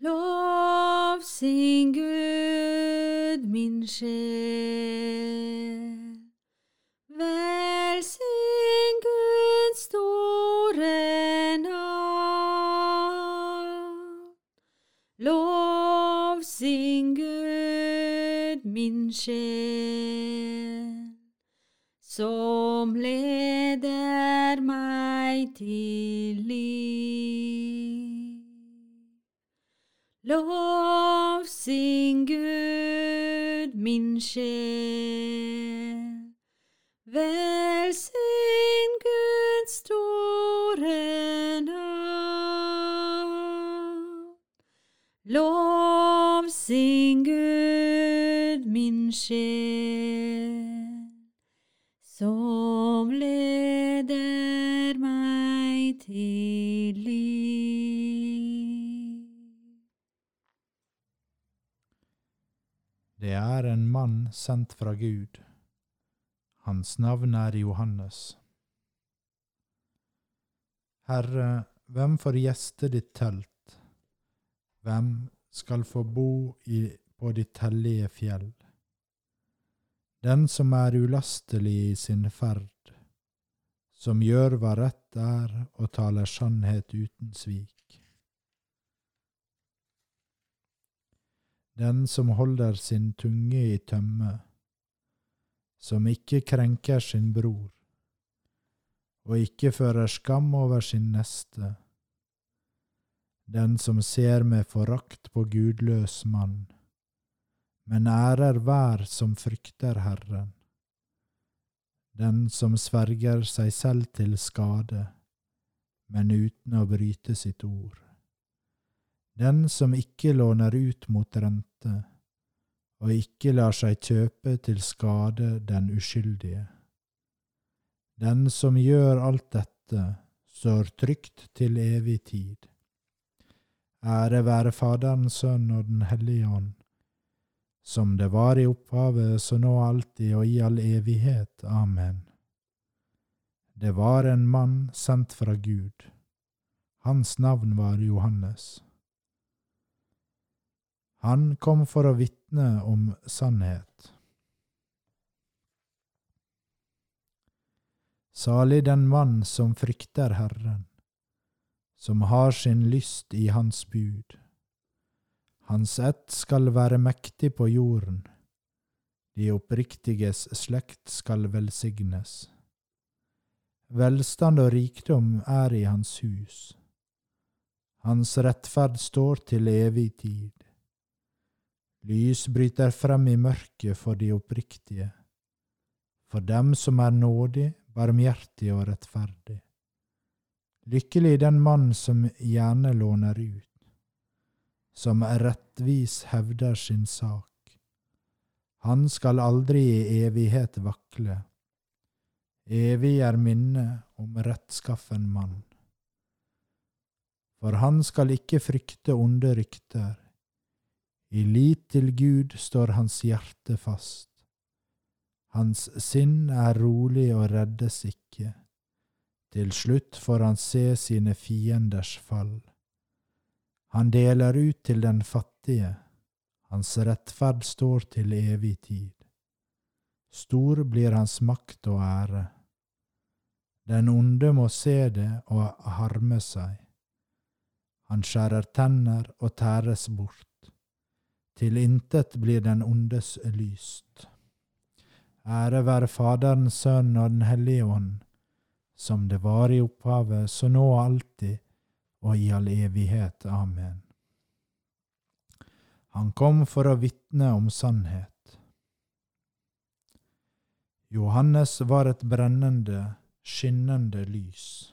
Lov sin Gud, min sjel. Velsign Guds store navn. Lov sin Gud, min sjel, som leder meg til liv. Lov sin Gud, min sjel. Velsign Guds store navn. Lov sin Gud, min sjel, som Det er en mann sendt fra Gud. Hans navn er Johannes. Herre, hvem får gjeste ditt telt? Hvem skal få bo i, på ditt hellige fjell? Den som er ulastelig i sin ferd, som gjør hva rett er og taler sannhet uten svik. Den som holder sin tunge i tømme, som ikke krenker sin bror, og ikke fører skam over sin neste. Den som ser med forakt på gudløs mann, men ærer hver som frykter Herren. Den som sverger seg selv til skade, men uten å bryte sitt ord. Den som ikke låner ut mot rente, og ikke lar seg kjøpe til skade den uskyldige. Den som gjør alt dette, står trygt til evig tid. Ære være Faderen, Sønn og Den hellige ånd, som det var i opphavet, så nå alltid og i all evighet. Amen. Det var en mann sendt fra Gud. Hans navn var Johannes. Han kom for å vitne om sannhet. Salig den mann som frykter Herren, som har sin lyst i Hans bud. Hans ett skal være mektig på jorden, de oppriktiges slekt skal velsignes. Velstand og rikdom er i hans hus. Hans rettferd står til evig tid. Lys bryter frem i mørket for de oppriktige, for dem som er nådig, barmhjertig og rettferdig. Lykkelig den mann som gjerne låner ut, som rettvis hevder sin sak. Han skal aldri i evighet vakle. Evig er minnet om rettskaffen mann. For han skal ikke frykte onde rykter. I lit til Gud står hans hjerte fast. Hans sinn er rolig og reddes ikke. Til slutt får han se sine fienders fall. Han deler ut til den fattige, hans rettferd står til evig tid. Stor blir hans makt og ære. Den onde må se det og harme seg. Han skjærer tenner og tæres bort. Til intet blir den ondes lyst. Ære være Faderen, Sønnen og Den hellige ånd, som det var i opphavet, så nå og alltid og i all evighet. Amen. Han kom for å vitne om sannhet. Johannes var et brennende, skinnende lys.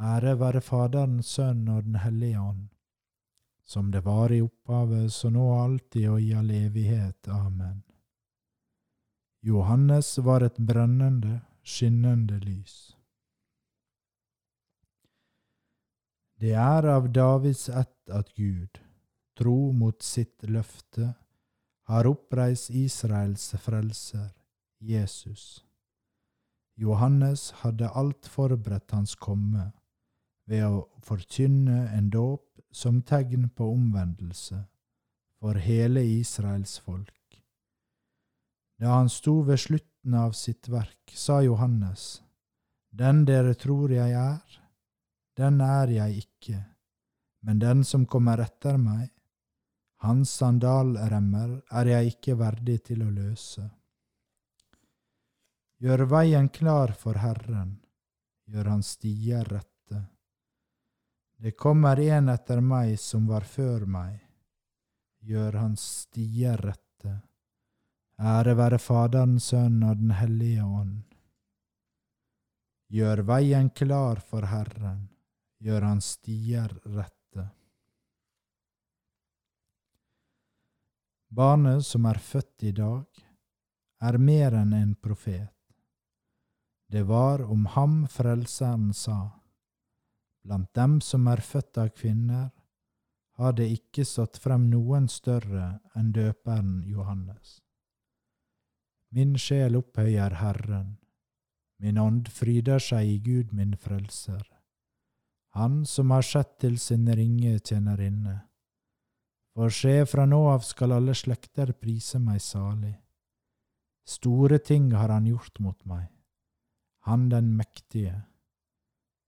Ære være Faderen, Sønn og Den hellige ånd som det var i opphavet, så nå alltid og i all evighet. Amen. Johannes var et brennende, skinnende lys. Det er av Davids ett at Gud, tro mot sitt løfte, har oppreist Israels frelser, Jesus. Johannes hadde alt forberedt hans komme ved å forkynne en dåp som tegn på omvendelse for hele Israels folk. Da han sto ved slutten av sitt verk, sa Johannes, Den dere tror jeg er, den er jeg ikke, men den som kommer etter meg, hans sandalremmer er jeg ikke verdig til å løse. Gjør veien klar for Herren, gjør hans stier rette. Det kommer en etter meg som var før meg, gjør hans stier rette. Ære være Faderen, Sønnen og Den hellige ånd. Gjør veien klar for Herren, gjør hans stier rette. Barnet som er født i dag, er mer enn en profet. Det var om ham Frelseren sa. Blant dem som er født av kvinner, har det ikke stått frem noen større enn døperen Johannes. Min sjel opphøyer Herren, min ånd fryder seg i Gud min frelser, Han som har sett til sin ringe tjenerinne. For se, fra nå av skal alle slekter prise meg salig. Store ting har han gjort mot meg, han den mektige.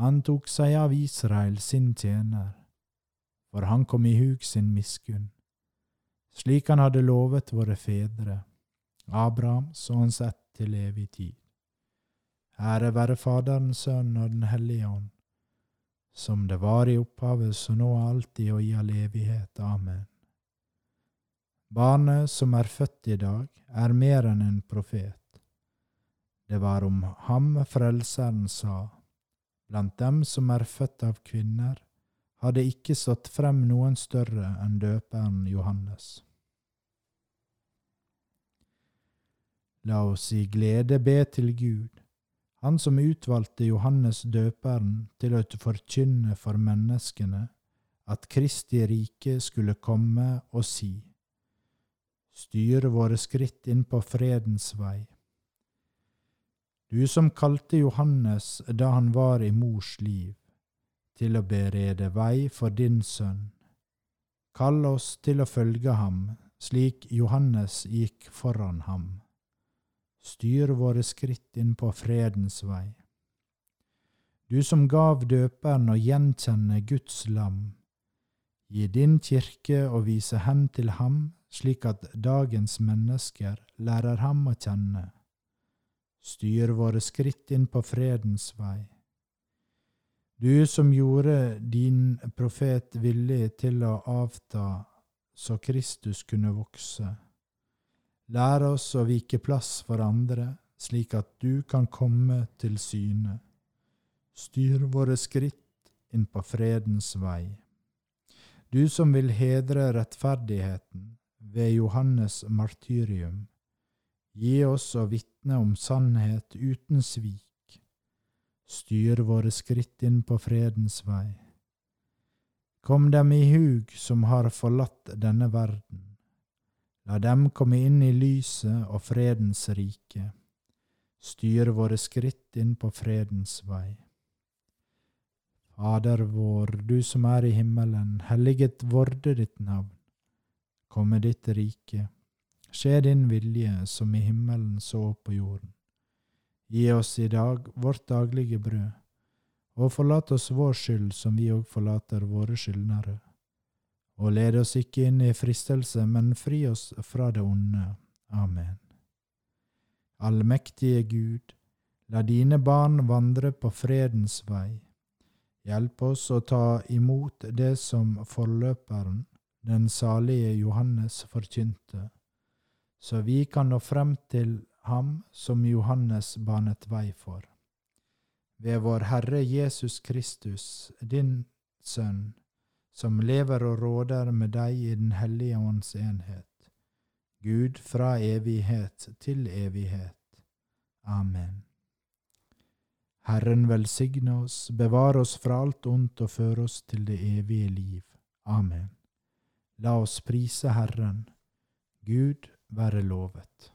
Han tok seg av Israel, sin tjener, for han kom i hug sin miskunn, slik han hadde lovet våre fedre, Abrahams og hans ett til evig tid. Ære være Faderen, Sønnen og Den hellige ånd, som det var i opphavet, så nå alltid og i all evighet. Amen. Barnet som er født i dag, er mer enn en profet. Det var om ham Frelseren sa, Blant dem som er født av kvinner, har det ikke stått frem noen større enn døperen Johannes. La oss i glede be til Gud, Han som utvalgte Johannes døperen til å forkynne for menneskene at Kristi rike skulle komme og si, styre våre skritt inn på fredens vei. Du som kalte Johannes da han var i mors liv, til å berede vei for din sønn. Kall oss til å følge ham, slik Johannes gikk foran ham. Styr våre skritt inn på fredens vei. Du som gav døperen å gjenkjenne Guds lam, gi din kirke å vise hen til ham, slik at dagens mennesker lærer ham å kjenne styr våre skritt inn på fredens vei. Du som gjorde din profet villig til å avta så Kristus kunne vokse. Lær oss å vike plass for andre, slik at du kan komme til syne. Styr våre skritt inn på fredens vei. Du som vil hedre rettferdigheten ved Johannes martyrium, Gi oss å vitne om sannhet uten svik. Styr våre skritt inn på fredens vei. Kom dem i hug som har forlatt denne verden. La dem komme inn i lyset og fredens rike. Styr våre skritt inn på fredens vei. Fader vår, du som er i himmelen, helliget vorde ditt navn. Komme ditt rike. Skje din vilje, som i himmelen så på jorden. Gi oss i dag vårt daglige brød og forlat oss vår skyld som vi òg forlater våre skyldnere. Og led oss ikke inn i fristelse, men fri oss fra det onde. Amen. Allmektige Gud, la dine barn vandre på fredens vei. Hjelp oss å ta imot det som forløperen, den salige Johannes, forkynte, så vi kan nå frem til ham som Johannes banet vei for ved vår Herre Jesus Kristus, din Sønn, som lever og råder med deg i Den hellige ånds enhet, Gud fra evighet til evighet. Amen. Herren velsigne oss, bevare oss fra alt ondt og føre oss til det evige liv. Amen. La oss prise Herren. Gud være lovet.